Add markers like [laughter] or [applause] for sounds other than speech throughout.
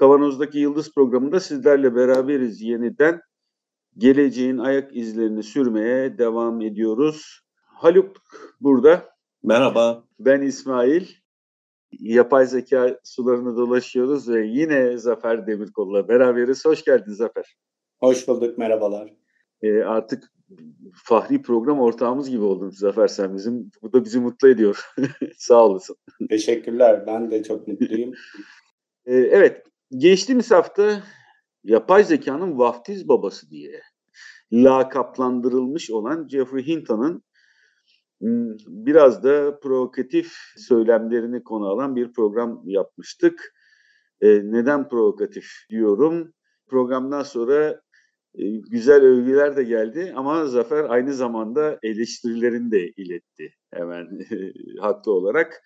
Kavanoz'daki Yıldız programında sizlerle beraberiz yeniden. Geleceğin ayak izlerini sürmeye devam ediyoruz. Haluk burada. Merhaba. Ben İsmail. Yapay zeka sularını dolaşıyoruz ve yine Zafer Demirkol'la beraberiz. Hoş geldin Zafer. Hoş bulduk, merhabalar. E, artık fahri program ortağımız gibi oldun Zafer sen bizim. Bu da bizi mutlu ediyor. [laughs] Sağ olasın. Teşekkürler. Ben de çok mutluyum. e, evet. Geçtiğimiz hafta yapay zekanın vaftiz babası diye lakaplandırılmış olan Jeffrey Hinton'ın hmm, biraz da provokatif söylemlerini konu alan bir program yapmıştık. E, neden provokatif diyorum? Programdan sonra e, güzel övgüler de geldi ama Zafer aynı zamanda eleştirilerini de iletti hemen [laughs] haklı olarak.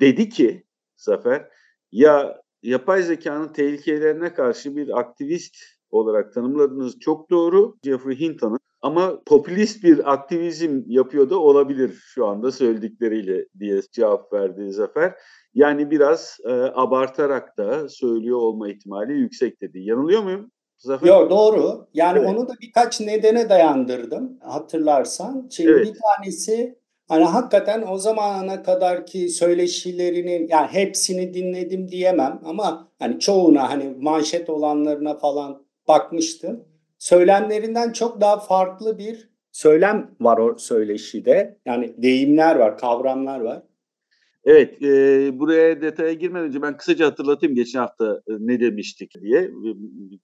Dedi ki Zafer ya yapay zekanın tehlikelerine karşı bir aktivist olarak tanımladığınız çok doğru Jeffrey Hinton'ın ama popülist bir aktivizm yapıyor da olabilir şu anda söyledikleriyle diye cevap verdi Zafer. Yani biraz e, abartarak da söylüyor olma ihtimali yüksek dedi. Yanılıyor muyum? Zafer? Yok doğru. Yani evet. onu da birkaç nedene dayandırdım hatırlarsan. Şimdi evet. bir tanesi Hani hakikaten o zamana kadarki söyleşilerinin yani hepsini dinledim diyemem ama hani çoğuna hani manşet olanlarına falan bakmıştım. Söylemlerinden çok daha farklı bir söylem var o söyleşide. Yani deyimler var, kavramlar var. Evet, e, buraya detaya girmeden önce ben kısaca hatırlatayım geçen hafta e, ne demiştik diye.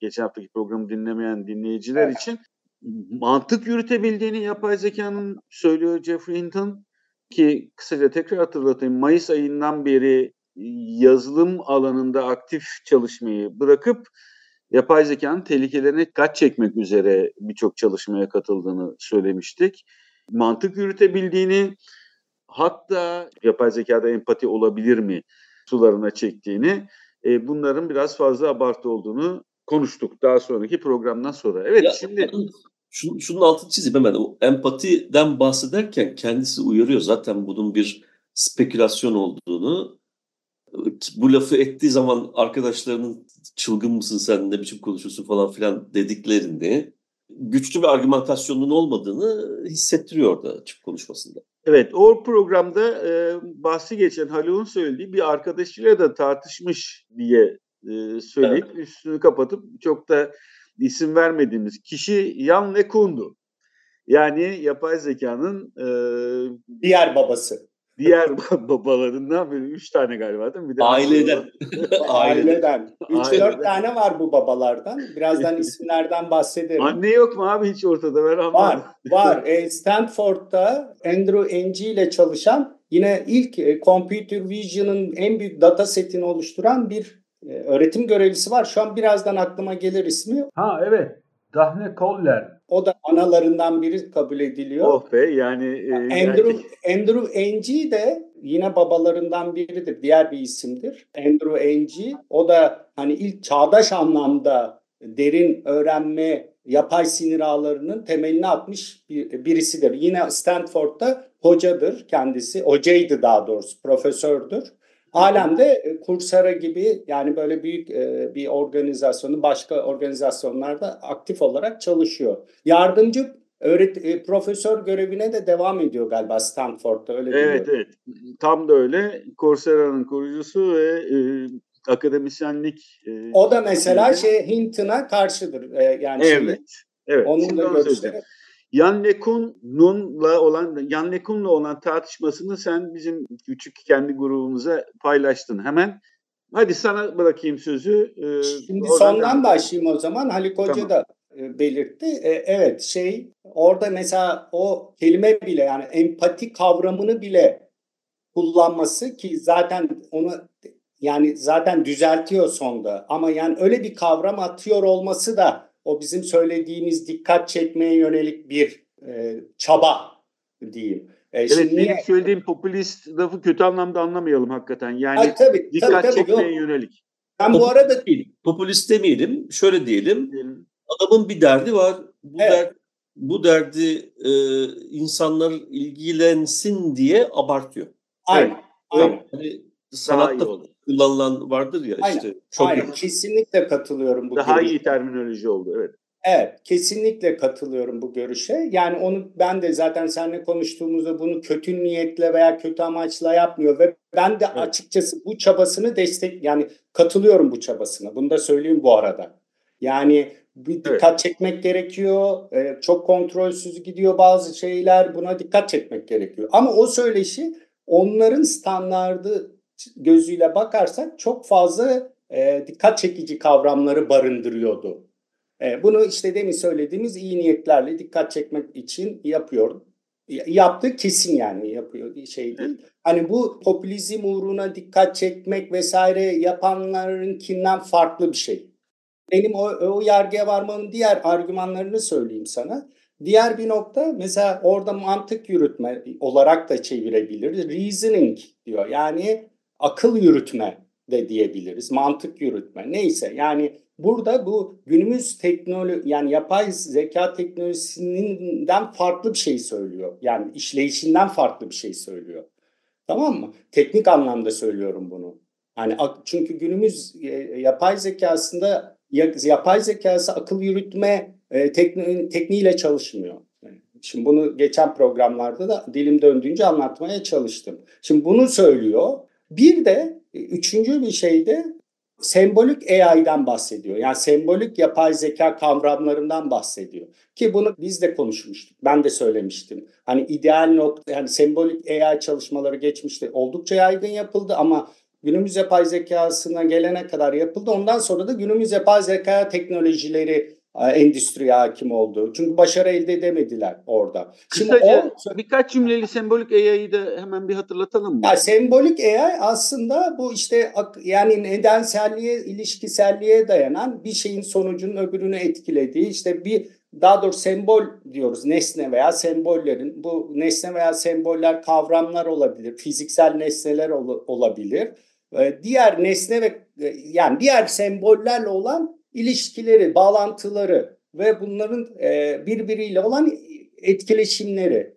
Geçen haftaki programı dinlemeyen dinleyiciler evet. için mantık yürütebildiğini yapay zekanın söylüyor Jeffrey Hinton ki kısaca tekrar hatırlatayım. Mayıs ayından beri yazılım alanında aktif çalışmayı bırakıp yapay zekanın tehlikelerine kaç çekmek üzere birçok çalışmaya katıldığını söylemiştik. Mantık yürütebildiğini hatta yapay zekada empati olabilir mi sularına çektiğini e, bunların biraz fazla abartı olduğunu konuştuk daha sonraki programdan sonra. Evet ya, şimdi şunun, şunun altını çizeyim hemen. O empatiden bahsederken kendisi uyarıyor zaten bunun bir spekülasyon olduğunu. Bu lafı ettiği zaman arkadaşlarının çılgın mısın sen ne biçim konuşuyorsun falan filan dediklerini güçlü bir argümantasyonun olmadığını hissettiriyor orada açık konuşmasında. Evet, o programda e, bahsi geçen Haluk'un söylediği bir arkadaşıyla da tartışmış diye e, söyleyip evet. üstünü kapatıp çok da isim vermediğimiz kişi Yan Lekundu. Yani yapay zekanın e, diğer babası. Diğer [laughs] babalarından biri. Üç tane galiba değil mi? Bir de [laughs] Aileden. Aileden. Üç dört tane var bu babalardan. Birazdan [laughs] isimlerden bahsederim. Anne yok mu abi hiç ortada? Ben anlamadım. Var. Var. E, Stanford'da Andrew Ng ile çalışan yine ilk e, Computer Vision'ın en büyük data setini oluşturan bir e, öğretim görevlisi var. Şu an birazdan aklıma gelir ismi. Ha evet. Daphne Koller. O da analarından biri kabul ediliyor. Oh be yani. E, Andrew, yani... Andrew Ng de yine babalarından biridir. Diğer bir isimdir. Andrew Ng. O da hani ilk çağdaş anlamda derin öğrenme yapay sinir ağlarının temelini atmış bir, birisidir. Yine Stanford'da hocadır kendisi. Hocaydı daha doğrusu, profesördür. Halen de e, gibi yani böyle büyük e, bir organizasyonun başka organizasyonlarda aktif olarak çalışıyor. Yardımcı öğret e, profesör görevine de devam ediyor galiba Stanford'da öyle Evet evet. Tam da öyle. Coursera'nın kurucusu ve e, akademisyenlik e, O da mesela şey Hinton'a karşıdır. E, yani Evet. Şimdi, evet. Onun da görüşleri Yan Lekun'la olan Yan Lekun'la olan tartışmasını sen bizim küçük kendi grubumuza paylaştın hemen. Hadi sana bırakayım sözü. Ee, Şimdi sondan başlayayım o zaman. Haluk Hoca tamam. da e, belirtti. E, evet şey orada mesela o kelime bile yani empati kavramını bile kullanması ki zaten onu yani zaten düzeltiyor sonda ama yani öyle bir kavram atıyor olması da o bizim söylediğimiz dikkat çekmeye yönelik bir e, çaba diyeyim. E, evet şimdi benim niye... söylediğim popülist lafı kötü anlamda anlamayalım hakikaten. Yani Ay, tabii, dikkat tabii, tabii, çekmeye yok. yönelik. Ben bu arada popülist demeyelim, şöyle diyelim. diyelim. Adamın bir derdi var. Bu evet. dert bu derdi e, insanlar ilgilensin diye abartıyor. Aynen. Evet. Aynen. Yani sanatta kullanılan vardır ya Aynen. işte. Çok Aynen. Kesinlikle katılıyorum bu Daha görüşe. iyi terminoloji oldu evet. Evet, kesinlikle katılıyorum bu görüşe. Yani onu ben de zaten seninle konuştuğumuzda bunu kötü niyetle veya kötü amaçla yapmıyor ve ben de evet. açıkçası bu çabasını destek yani katılıyorum bu çabasına. Bunu da söyleyeyim bu arada. Yani bir dikkat evet. çekmek gerekiyor. Ee, çok kontrolsüz gidiyor bazı şeyler. Buna dikkat çekmek gerekiyor. Ama o söyleşi onların standardı gözüyle bakarsak çok fazla e, dikkat çekici kavramları barındırıyordu. E, bunu işte demin söylediğimiz iyi niyetlerle dikkat çekmek için yapıyor. Yaptı kesin yani yapıyor şey değil. Hani bu popülizm uğruna dikkat çekmek vesaire yapanlarınkinden farklı bir şey. Benim o, o yargıya varmanın diğer argümanlarını söyleyeyim sana. Diğer bir nokta mesela orada mantık yürütme olarak da çevirebiliriz. Reasoning diyor. Yani akıl yürütme de diyebiliriz. Mantık yürütme. Neyse yani burada bu günümüz teknoloji yani yapay zeka teknolojisinden farklı bir şey söylüyor. Yani işleyişinden farklı bir şey söylüyor. Tamam mı? Teknik anlamda söylüyorum bunu. Yani çünkü günümüz e, yapay zekasında yapay zekası akıl yürütme e, tekni, tekniğiyle çalışmıyor. Şimdi bunu geçen programlarda da dilim döndüğünce anlatmaya çalıştım. Şimdi bunu söylüyor. Bir de e, üçüncü bir şey de sembolik AI'den bahsediyor. Yani sembolik yapay zeka kavramlarından bahsediyor. Ki bunu biz de konuşmuştuk. Ben de söylemiştim. Hani ideal nokta yani sembolik AI çalışmaları geçmişte oldukça yaygın yapıldı ama günümüz yapay zekasına gelene kadar yapıldı. Ondan sonra da günümüz yapay zeka teknolojileri endüstriye hakim oldu. Çünkü başarı elde edemediler orada. Şimdi Kısaca o, birkaç cümleli sembolik AI'yi de hemen bir hatırlatalım mı? Ya sembolik AI aslında bu işte yani nedenselliğe, ilişkiselliğe dayanan bir şeyin sonucunun öbürünü etkilediği işte bir daha doğrusu sembol diyoruz nesne veya sembollerin bu nesne veya semboller kavramlar olabilir, fiziksel nesneler ol, olabilir. Ee, diğer nesne ve e, yani diğer sembollerle olan ilişkileri, bağlantıları ve bunların e, birbiriyle olan etkileşimleri.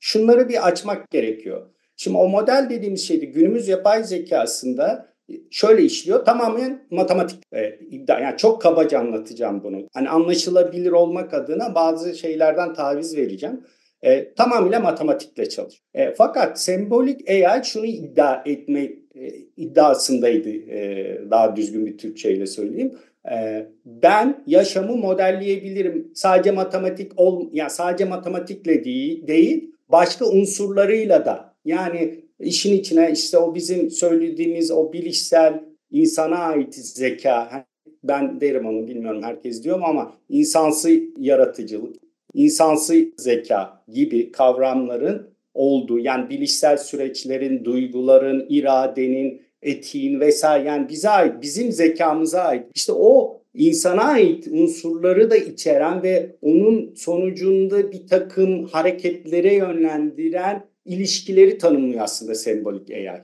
Şunları bir açmak gerekiyor. Şimdi o model dediğimiz şeydi günümüz yapay zekasında şöyle işliyor. Tamamen matematik e, iddia. Yani çok kabaca anlatacağım bunu. Hani anlaşılabilir olmak adına bazı şeylerden taviz vereceğim. E, tamamıyla matematikle çalışıyor. E, fakat sembolik AI şunu iddia etme e, iddiasındaydı. E, daha düzgün bir Türkçeyle söyleyeyim. E, ben yaşamı modelleyebilirim. Sadece matematik ol, yani sadece matematikle değil, değil, başka unsurlarıyla da. Yani işin içine işte o bizim söylediğimiz o bilişsel insana ait zeka. Ben derim onu bilmiyorum herkes diyor mu ama insansı yaratıcılık, insansı zeka gibi kavramların olduğu yani bilişsel süreçlerin, duyguların, iradenin, etiğin vesaire yani bize ait, bizim zekamıza ait. İşte o insana ait unsurları da içeren ve onun sonucunda bir takım hareketlere yönlendiren ilişkileri tanımlıyor aslında sembolik AI.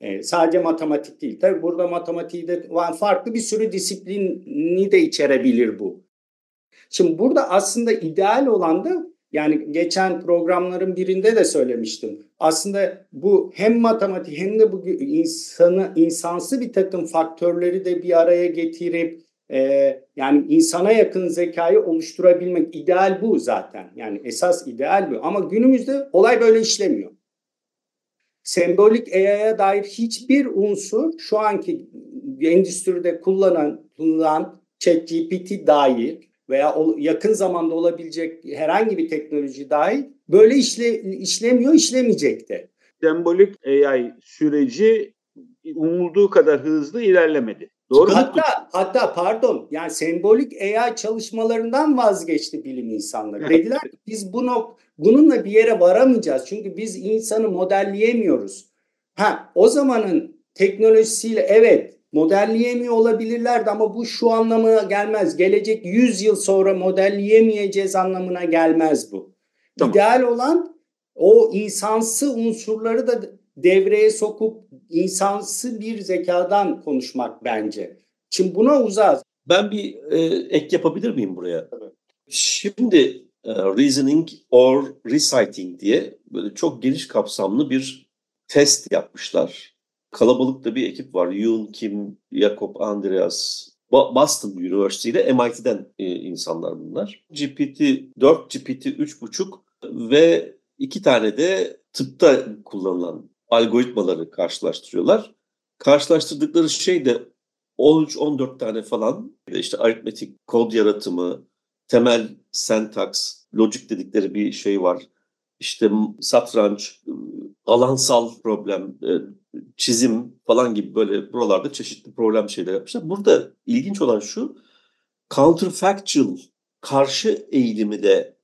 Ee, sadece matematik değil. Tabii burada matematiği de farklı bir sürü disiplini de içerebilir bu. Şimdi burada aslında ideal olan da yani geçen programların birinde de söylemiştim. Aslında bu hem matematik hem de bu insanı insansı bir takım faktörleri de bir araya getirip e, yani insana yakın zekayı oluşturabilmek ideal bu zaten. Yani esas ideal bu. Ama günümüzde olay böyle işlemiyor. Sembolik AI'ya dair hiçbir unsur şu anki endüstride kullanılan, ChatGPT dair veya yakın zamanda olabilecek herhangi bir teknoloji dahil böyle işle, işlemiyor, işlemeyecek de. Sembolik AI süreci umulduğu kadar hızlı ilerlemedi. Doğru hatta, mu? Hatta pardon yani sembolik AI çalışmalarından vazgeçti bilim insanları. Dediler ki biz bunu bununla bir yere varamayacağız. Çünkü biz insanı modelleyemiyoruz. Ha o zamanın teknolojisiyle evet modelleyemiyor olabilirlerdi ama bu şu anlamına gelmez. Gelecek 100 yıl sonra modelleyemeyeceğiz anlamına gelmez bu. Tamam. İdeal olan o insansı unsurları da devreye sokup insansı bir zekadan konuşmak bence. Şimdi buna uzak. Ben bir e, ek yapabilir miyim buraya? Şimdi e, reasoning or reciting diye böyle çok geniş kapsamlı bir test yapmışlar. Kalabalıkta bir ekip var. Yoon Kim, Jacob Andreas, Boston University ile MIT'den e, insanlar bunlar. GPT 4, GPT 3.5 ve iki tane de tıpta kullanılan algoritmaları karşılaştırıyorlar. Karşılaştırdıkları şey de 13-14 tane falan işte aritmetik kod yaratımı, temel sentaks, lojik dedikleri bir şey var. İşte satranç, alansal problem, e, çizim falan gibi böyle buralarda çeşitli problem şeyler yapmışlar. Burada ilginç olan şu, counterfactual, karşı eğilimi de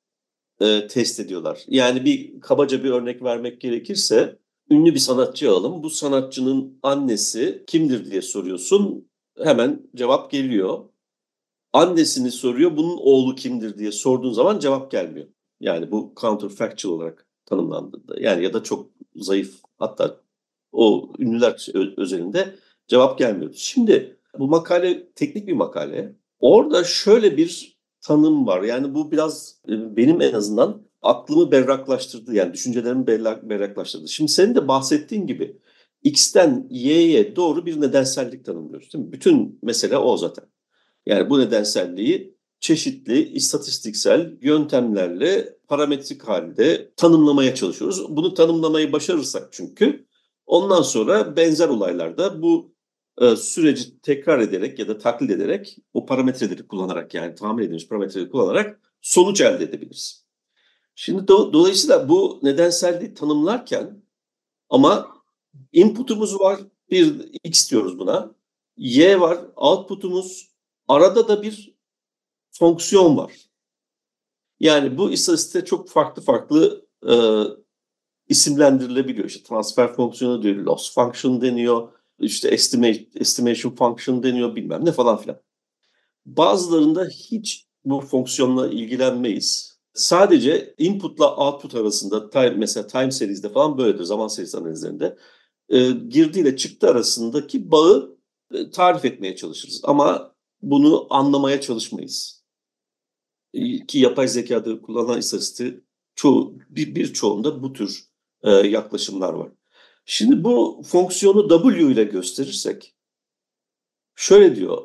e, test ediyorlar. Yani bir kabaca bir örnek vermek gerekirse, ünlü bir sanatçı alalım. Bu sanatçının annesi kimdir diye soruyorsun. Hemen cevap geliyor. Annesini soruyor, bunun oğlu kimdir diye sorduğun zaman cevap gelmiyor. Yani bu counterfactual olarak tanımlandığında. Yani ya da çok zayıf hatta o ünlüler özelinde cevap gelmiyor. Şimdi bu makale teknik bir makale. Orada şöyle bir tanım var. Yani bu biraz e, benim en azından aklımı berraklaştırdı. Yani düşüncelerimi berraklaştırdı. Şimdi senin de bahsettiğin gibi X'ten Y'ye doğru bir nedensellik tanımlıyoruz. Değil mi? Bütün mesele o zaten. Yani bu nedenselliği çeşitli istatistiksel yöntemlerle parametrik halde tanımlamaya çalışıyoruz. Bunu tanımlamayı başarırsak çünkü ondan sonra benzer olaylarda bu e, süreci tekrar ederek ya da taklit ederek o parametreleri kullanarak yani tahmin edilmiş parametreleri kullanarak sonuç elde edebiliriz. Şimdi do dolayısıyla bu nedenselliği tanımlarken ama inputumuz var bir x diyoruz buna. Y var outputumuz arada da bir fonksiyon var. Yani bu istatistikte çok farklı farklı e, isimlendirilebiliyor. İşte transfer fonksiyonu diyor, loss function deniyor, işte estimate, estimation function deniyor bilmem ne falan filan. Bazılarında hiç bu fonksiyonla ilgilenmeyiz. Sadece inputla output arasında time, mesela time series'de falan böyledir zaman serisi analizlerinde e, girdi ile çıktı arasındaki bağı e, tarif etmeye çalışırız. Ama bunu anlamaya çalışmayız. E, ki yapay zekada kullanılan istatistiği çoğu, bir, birçoğunda bu tür e, yaklaşımlar var. Şimdi bu fonksiyonu W ile gösterirsek şöyle diyor.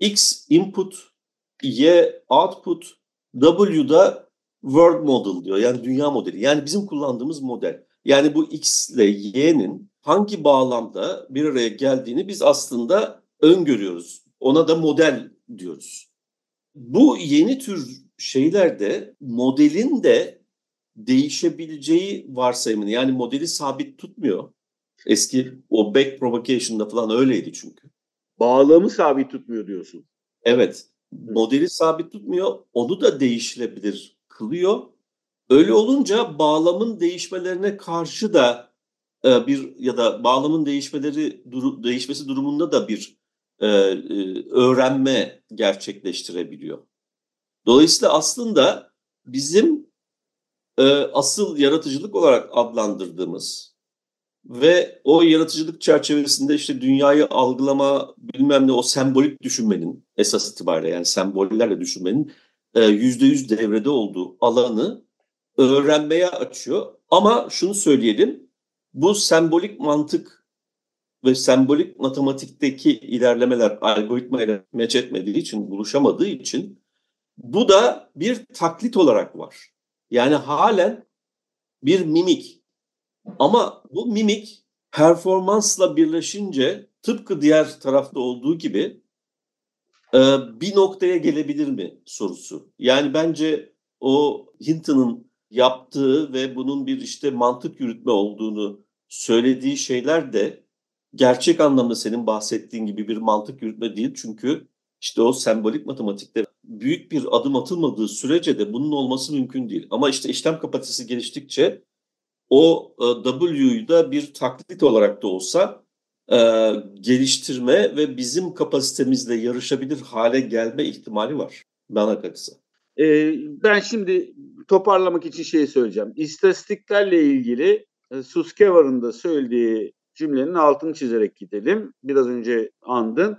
X input, Y output, W'da world model diyor. Yani dünya modeli. Yani bizim kullandığımız model. Yani bu X ile Y'nin hangi bağlamda bir araya geldiğini biz aslında öngörüyoruz. Ona da model diyoruz. Bu yeni tür şeylerde modelin de değişebileceği varsayımını yani modeli sabit tutmuyor. Eski o back provocation'da falan öyleydi çünkü. Bağlamı sabit tutmuyor diyorsun. Evet. Modeli sabit tutmuyor. Onu da değişilebilir kılıyor. Öyle olunca bağlamın değişmelerine karşı da e, bir ya da bağlamın değişmeleri duru, değişmesi durumunda da bir e, e, öğrenme gerçekleştirebiliyor. Dolayısıyla aslında bizim e, asıl yaratıcılık olarak adlandırdığımız ve o yaratıcılık çerçevesinde işte dünyayı algılama bilmem ne o sembolik düşünmenin esas itibariyle yani sembollerle düşünmenin yüzde yüz devrede olduğu alanı öğrenmeye açıyor. Ama şunu söyleyelim bu sembolik mantık ve sembolik matematikteki ilerlemeler algoritma ile meç etmediği için, buluşamadığı için bu da bir taklit olarak var. Yani halen bir mimik. Ama bu mimik performansla birleşince tıpkı diğer tarafta olduğu gibi e, bir noktaya gelebilir mi sorusu. Yani bence o Hinton'ın yaptığı ve bunun bir işte mantık yürütme olduğunu söylediği şeyler de gerçek anlamda senin bahsettiğin gibi bir mantık yürütme değil. Çünkü işte o sembolik matematikte büyük bir adım atılmadığı sürece de bunun olması mümkün değil. Ama işte işlem kapasitesi geliştikçe o e, W'yu da bir taklit olarak da olsa e, geliştirme ve bizim kapasitemizle yarışabilir hale gelme ihtimali var bana kalırsa. Ee, ben şimdi toparlamak için şey söyleyeceğim. İstatistiklerle ilgili e, Suskevar'ın da söylediği cümlenin altını çizerek gidelim. Biraz önce andın.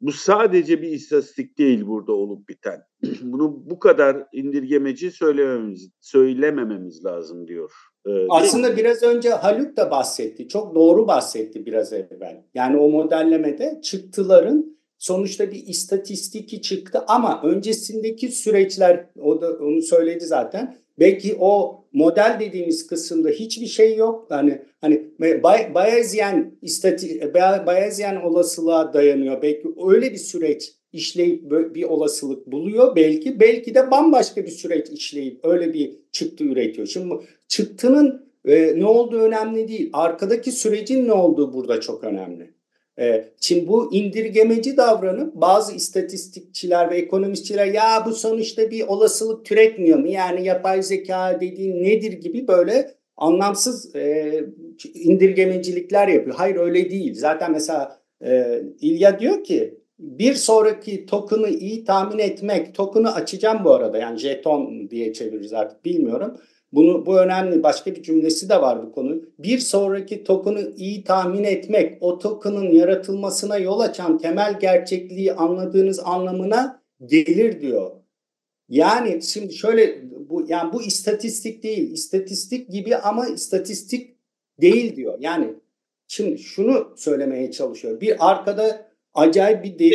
Bu sadece bir istatistik değil burada olup biten. [clears throat] Bunu bu kadar indirgemeci söylememiz, söylemememiz lazım diyor. Ee, Aslında biraz önce Haluk da bahsetti. Çok doğru bahsetti biraz evvel. Yani o modellemede çıktıların sonuçta bir istatistiki çıktı ama öncesindeki süreçler o da onu söyledi zaten. Belki o model dediğimiz kısımda hiçbir şey yok. Yani hani Bayesian istati Bayesian olasılığa dayanıyor. Belki öyle bir süreç işleyip bir olasılık buluyor belki. Belki de bambaşka bir süreç işleyip öyle bir çıktı üretiyor. Şimdi çıktının e, ne olduğu önemli değil. Arkadaki sürecin ne olduğu burada çok önemli. E, şimdi bu indirgemeci davranıp bazı istatistikçiler ve ekonomistçiler ya bu sonuçta bir olasılık türetmiyor mu? Yani yapay zeka dediğin nedir gibi böyle anlamsız e, indirgemecilikler yapıyor. Hayır öyle değil. Zaten mesela e, İlya diyor ki bir sonraki token'ı iyi tahmin etmek, token'ı açacağım bu arada yani jeton diye çeviririz artık bilmiyorum. Bunu bu önemli. Başka bir cümlesi de var bu konu. Bir sonraki token'ı iyi tahmin etmek, o token'ın yaratılmasına yol açan temel gerçekliği anladığınız anlamına gelir diyor. Yani şimdi şöyle bu yani bu istatistik değil. İstatistik gibi ama istatistik değil diyor. Yani şimdi şunu söylemeye çalışıyor. Bir arkada acayip bir değil.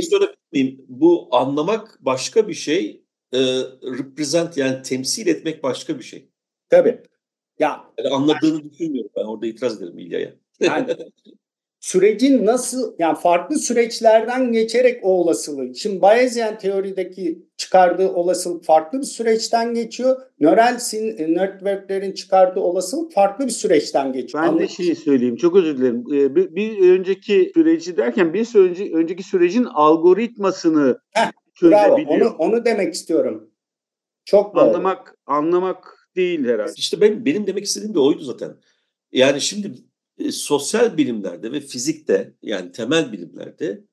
Bu anlamak başka bir şey. E, represent yani temsil etmek başka bir şey. Tabii. Ya yani anladığını yani, düşünmüyorum ben orada itiraz ederim İlya'ya. Yani [laughs] sürecin nasıl yani farklı süreçlerden geçerek o olasılığı. Şimdi Bayesian teorideki çıkardığı olasılık farklı bir süreçten geçiyor. Nöral networklerin çıkardığı olasılık farklı bir süreçten geçiyor. Ben de şeyi söyleyeyim. Çok özür dilerim. Ee, bir, bir önceki süreci derken bir önce, önceki sürecin algoritmasını Heh, çözebiliyor. Bravo. Onu, onu demek istiyorum. Çok doğru. Anlamak anlamak değil herhalde. İşte ben benim demek istediğim de oydu zaten. Yani şimdi e, sosyal bilimlerde ve fizikte yani temel bilimlerde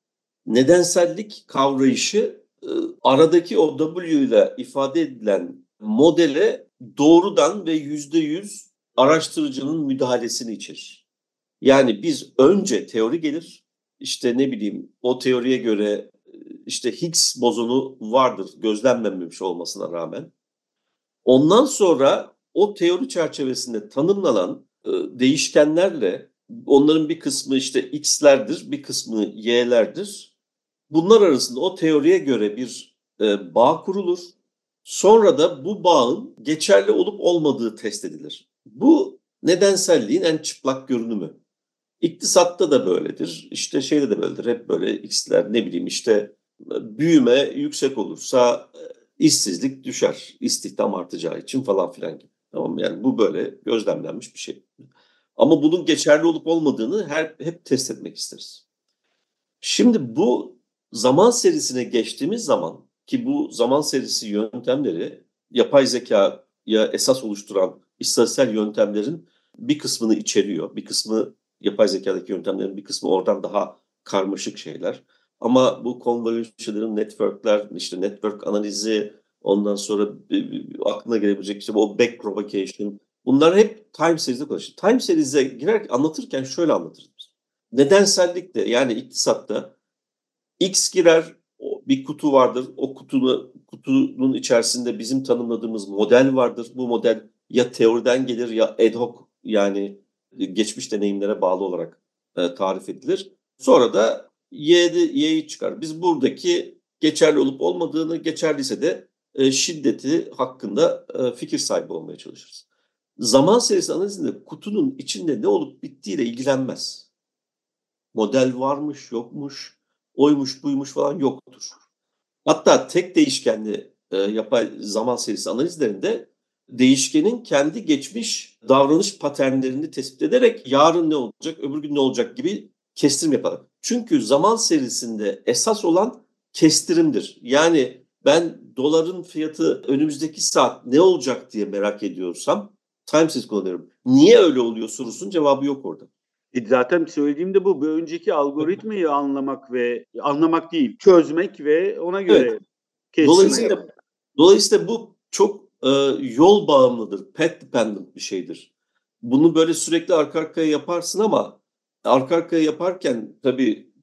nedensellik kavrayışı e, aradaki o W ile ifade edilen modele doğrudan ve yüzde yüz araştırıcının müdahalesini içerir. Yani biz önce teori gelir, işte ne bileyim o teoriye göre e, işte Higgs bozonu vardır gözlemlenmemiş olmasına rağmen. Ondan sonra o teori çerçevesinde tanımlanan e, değişkenlerle onların bir kısmı işte x'lerdir, bir kısmı y'lerdir. Bunlar arasında o teoriye göre bir e, bağ kurulur. Sonra da bu bağın geçerli olup olmadığı test edilir. Bu nedenselliğin en çıplak görünümü. İktisatta da böyledir. İşte şeyde de böyledir. Hep böyle x'ler ne bileyim işte büyüme yüksek olursa e, işsizlik düşer. İstihdam artacağı için falan filan gibi. Tamam Yani bu böyle gözlemlenmiş bir şey. Ama bunun geçerli olup olmadığını her, hep test etmek isteriz. Şimdi bu zaman serisine geçtiğimiz zaman ki bu zaman serisi yöntemleri yapay zeka ya esas oluşturan istatistiksel yöntemlerin bir kısmını içeriyor. Bir kısmı yapay zekadaki yöntemlerin bir kısmı oradan daha karmaşık şeyler. Ama bu convolution'ların network'ler, işte network analizi, ondan sonra aklına gelebilecek işte o back propagation. Bunlar hep time series'de konuşuyor. Time series'e girer anlatırken şöyle anlatırız. Nedensellikle yani iktisatta X girer, bir kutu vardır. O kutunun, kutunun içerisinde bizim tanımladığımız model vardır. Bu model ya teoriden gelir ya ad hoc yani geçmiş deneyimlere bağlı olarak e, tarif edilir. Sonra da Y'de, Y'yi çıkar. Biz buradaki geçerli olup olmadığını, geçerliyse de e, şiddeti hakkında e, fikir sahibi olmaya çalışırız. Zaman serisi analizinde kutunun içinde ne olup bittiğiyle ilgilenmez. Model varmış, yokmuş, oymuş, buymuş falan yoktur. Hatta tek değişkenli e, yapay zaman serisi analizlerinde değişkenin kendi geçmiş davranış paternlerini tespit ederek yarın ne olacak, öbür gün ne olacak gibi kestirim yapar. Çünkü zaman serisinde esas olan kestirimdir. Yani ben doların fiyatı önümüzdeki saat ne olacak diye merak ediyorsam time series kullanıyorum. Niye öyle oluyor sorusunun cevabı yok orada. E zaten söylediğim de bu. Bir önceki algoritmayı anlamak ve anlamak değil, çözmek ve ona göre Evet. kesmek. Dolayısıyla, dolayısıyla bu çok e, yol bağımlıdır. Path dependent bir şeydir. Bunu böyle sürekli arka arkaya yaparsın ama arka arkaya yaparken tabii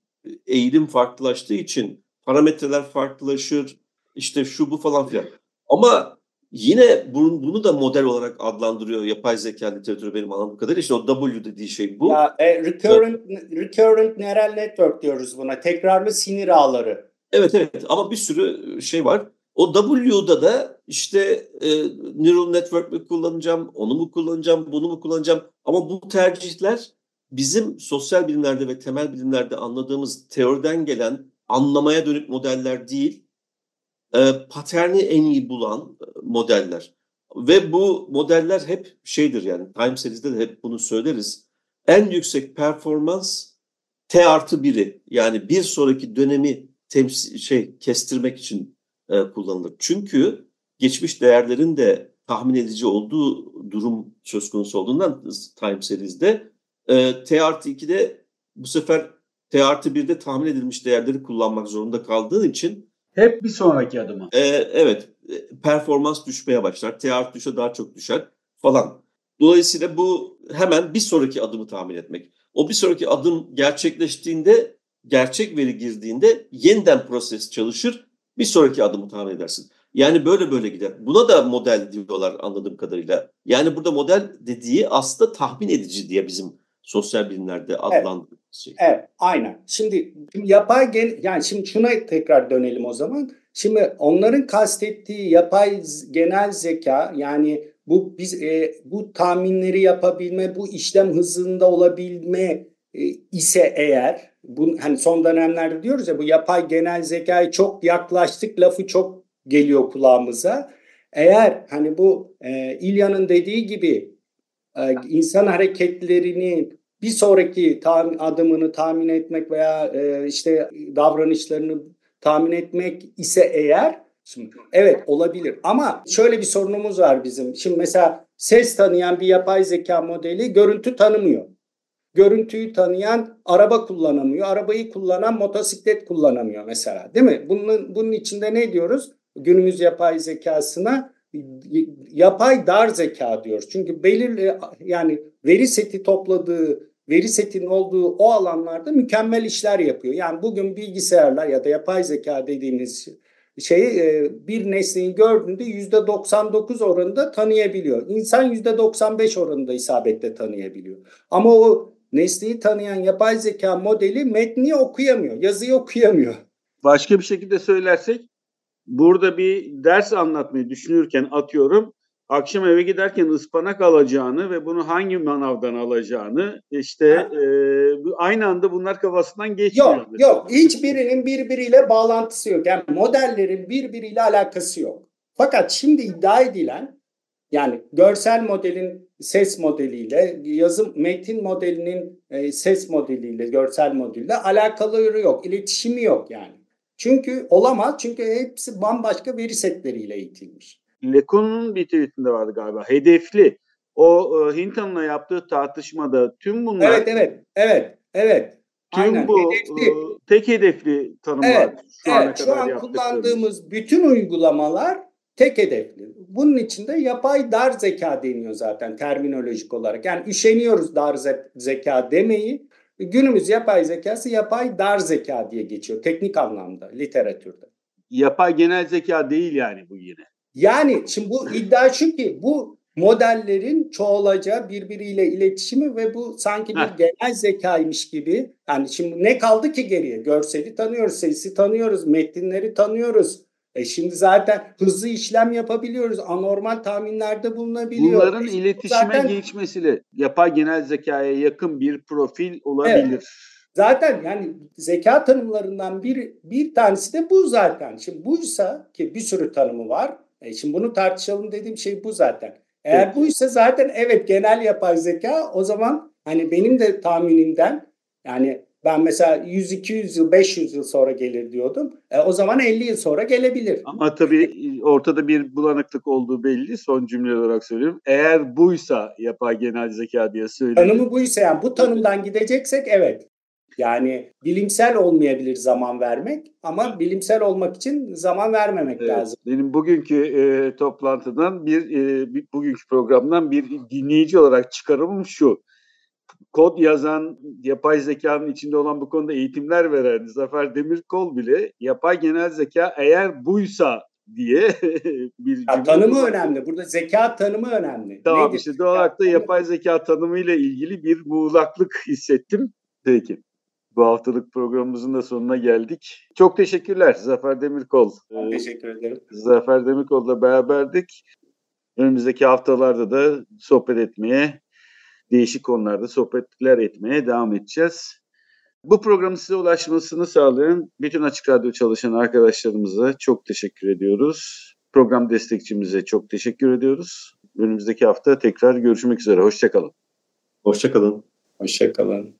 eğilim farklılaştığı için parametreler farklılaşır. İşte şu bu falan filan. Ama yine bunu, bunu da model olarak adlandırıyor yapay zeka literatürü benim anladığım kadarıyla. İşte o W dediği şey bu. Ya, e, recurrent, recurrent neural network diyoruz buna. Tekrarlı sinir ağları. Evet evet ama bir sürü şey var. O W'da da işte e, neural network mi kullanacağım, onu mu kullanacağım, bunu mu kullanacağım? Ama bu tercihler bizim sosyal bilimlerde ve temel bilimlerde anladığımız teoriden gelen anlamaya dönük modeller değil, e, paterni en iyi bulan e, modeller. Ve bu modeller hep şeydir yani time series'de de hep bunu söyleriz. En yüksek performans T artı biri yani bir sonraki dönemi temsil şey kestirmek için e, kullanılır. Çünkü geçmiş değerlerin de tahmin edici olduğu durum söz konusu olduğundan time series'de e, T artı 2'de bu sefer T artı 1'de tahmin edilmiş değerleri kullanmak zorunda kaldığın için Hep bir sonraki adıma. e, evet performans düşmeye başlar. T artı 3'e daha çok düşer falan. Dolayısıyla bu hemen bir sonraki adımı tahmin etmek. O bir sonraki adım gerçekleştiğinde, gerçek veri girdiğinde yeniden proses çalışır. Bir sonraki adımı tahmin edersin. Yani böyle böyle gider. Buna da model diyorlar anladığım kadarıyla. Yani burada model dediği aslında tahmin edici diye bizim sosyal bilimlerde adlandırdığımız şey. Evet, aynen. Şimdi yapay gen yani şimdi şuna tekrar dönelim o zaman. Şimdi onların kastettiği yapay genel zeka yani bu biz e, bu tahminleri yapabilme, bu işlem hızında olabilme e, ise eğer bu hani son dönemlerde diyoruz ya bu yapay genel zekaya çok yaklaştık lafı çok geliyor kulağımıza. Eğer hani bu e, İlya'nın dediği gibi e, insan hareketlerini bir sonraki tahmin, adımını tahmin etmek veya e, işte davranışlarını tahmin etmek ise eğer şimdi evet olabilir ama şöyle bir sorunumuz var bizim. Şimdi mesela ses tanıyan bir yapay zeka modeli görüntü tanımıyor. Görüntüyü tanıyan araba kullanamıyor. Arabayı kullanan motosiklet kullanamıyor mesela. Değil mi? Bunun bunun içinde ne diyoruz? Günümüz yapay zekasına yapay dar zeka diyoruz. Çünkü belirli yani veri seti topladığı, veri setinin olduğu o alanlarda mükemmel işler yapıyor. Yani bugün bilgisayarlar ya da yapay zeka dediğimiz şeyi e, bir nesneyi gördüğünde yüzde 99 oranında tanıyabiliyor. İnsan yüzde 95 oranında isabetle tanıyabiliyor. Ama o nesneyi tanıyan yapay zeka modeli metni okuyamıyor, yazıyı okuyamıyor. Başka bir şekilde söylersek burada bir ders anlatmayı düşünürken atıyorum akşam eve giderken ıspanak alacağını ve bunu hangi manavdan alacağını işte Ha. e, aynı anda bunlar kafasından geçmiyor. Yok mesela. yok hiçbirinin birbiriyle bağlantısı yok. Yani modellerin birbiriyle alakası yok. Fakat şimdi iddia edilen yani görsel modelin ses modeliyle, yazım metin modelinin e, ses modeliyle, görsel modeliyle alakaları yok. iletişimi yok yani. Çünkü olamaz. Çünkü hepsi bambaşka veri setleriyle eğitilmiş. Lecon'un bir tweetinde vardı galiba. Hedefli. O e, Hinton'la yaptığı tartışmada tüm bunlar Evet evet evet evet. tüm Aynen. bu Hedefli. e, tek hedefli tanımlar Evet, şu ana Evet, şu kadar an yaptıklarımız. kullandığımız bütün uygulamalar tek hedefli. Bunun içinde yapay dar zeka deniyor zaten terminolojik olarak. Yani üşeniyoruz dar ze- zeka demeyi. Günümüz yapay zekası yapay dar zeka diye geçiyor teknik anlamda literatürde. Yapay genel zeka değil yani bu yine. Yani şimdi bu iddia şu ki bu modellerin çoğalacağı birbiriyle iletişimi ve bu sanki bir genel zekaymış gibi. Yani şimdi ne kaldı ki geriye? Görseli tanıyoruz, sesi tanıyoruz, metinleri tanıyoruz. E şimdi zaten hızlı işlem yapabiliyoruz. Anormal tahminlerde bulunabiliyor. Bunların E iletişime zaten, geçmesiyle yapay genel zekaya yakın bir profil olabilir. zaten yani zeka tanımlarından bir bir tanesi de bu zaten. Şimdi buysa ki bir sürü tanımı var. E şimdi bunu tartışalım dediğim şey bu zaten. Eğer Peki. buysa zaten evet genel yapay zeka o zaman hani benim de tahminimden yani Ben mesela 100-200 yıl, 500 yıl sonra gelir diyordum. E, o zaman 50 yıl sonra gelebilir. Ama tabii ortada bir bulanıklık olduğu belli. Son cümle olarak söylüyorum. Eğer buysa yapay genel zeka diye söylüyorum. Tanımı buysa yani bu tanımdan gideceksek evet. Yani bilimsel olmayabilir zaman vermek ama bilimsel olmak için zaman vermemek evet, lazım. Benim bugünkü e, toplantıdan bir, e, bir bugünkü programdan bir dinleyici olarak çıkarımım şu kod yazan, yapay zekanın içinde olan bu konuda eğitimler veren Zafer Demirkol bile yapay genel zeka eğer buysa diye [laughs] bir ya, tanımı var. önemli. Burada zeka tanımı önemli. Tamam Nedir? işte doğal olarak da yapay zeka tanımıyla ilgili bir muğlaklık hissettim. Peki. Bu haftalık programımızın da sonuna geldik. Çok teşekkürler Zafer Demirkol. Ben ee, teşekkür ederim. Zafer Demirkol'la beraberdik. Önümüzdeki haftalarda da sohbet etmeye değişik konularda sohbetler etmeye devam edeceğiz. Bu programın size ulaşmasını sağlayan bütün Açık Radyo çalışan arkadaşlarımıza çok teşekkür ediyoruz. Program destekçimize çok teşekkür ediyoruz. Önümüzdeki hafta tekrar görüşmek üzere. Hoşçakalın. Hoşçakalın. Hoşçakalın.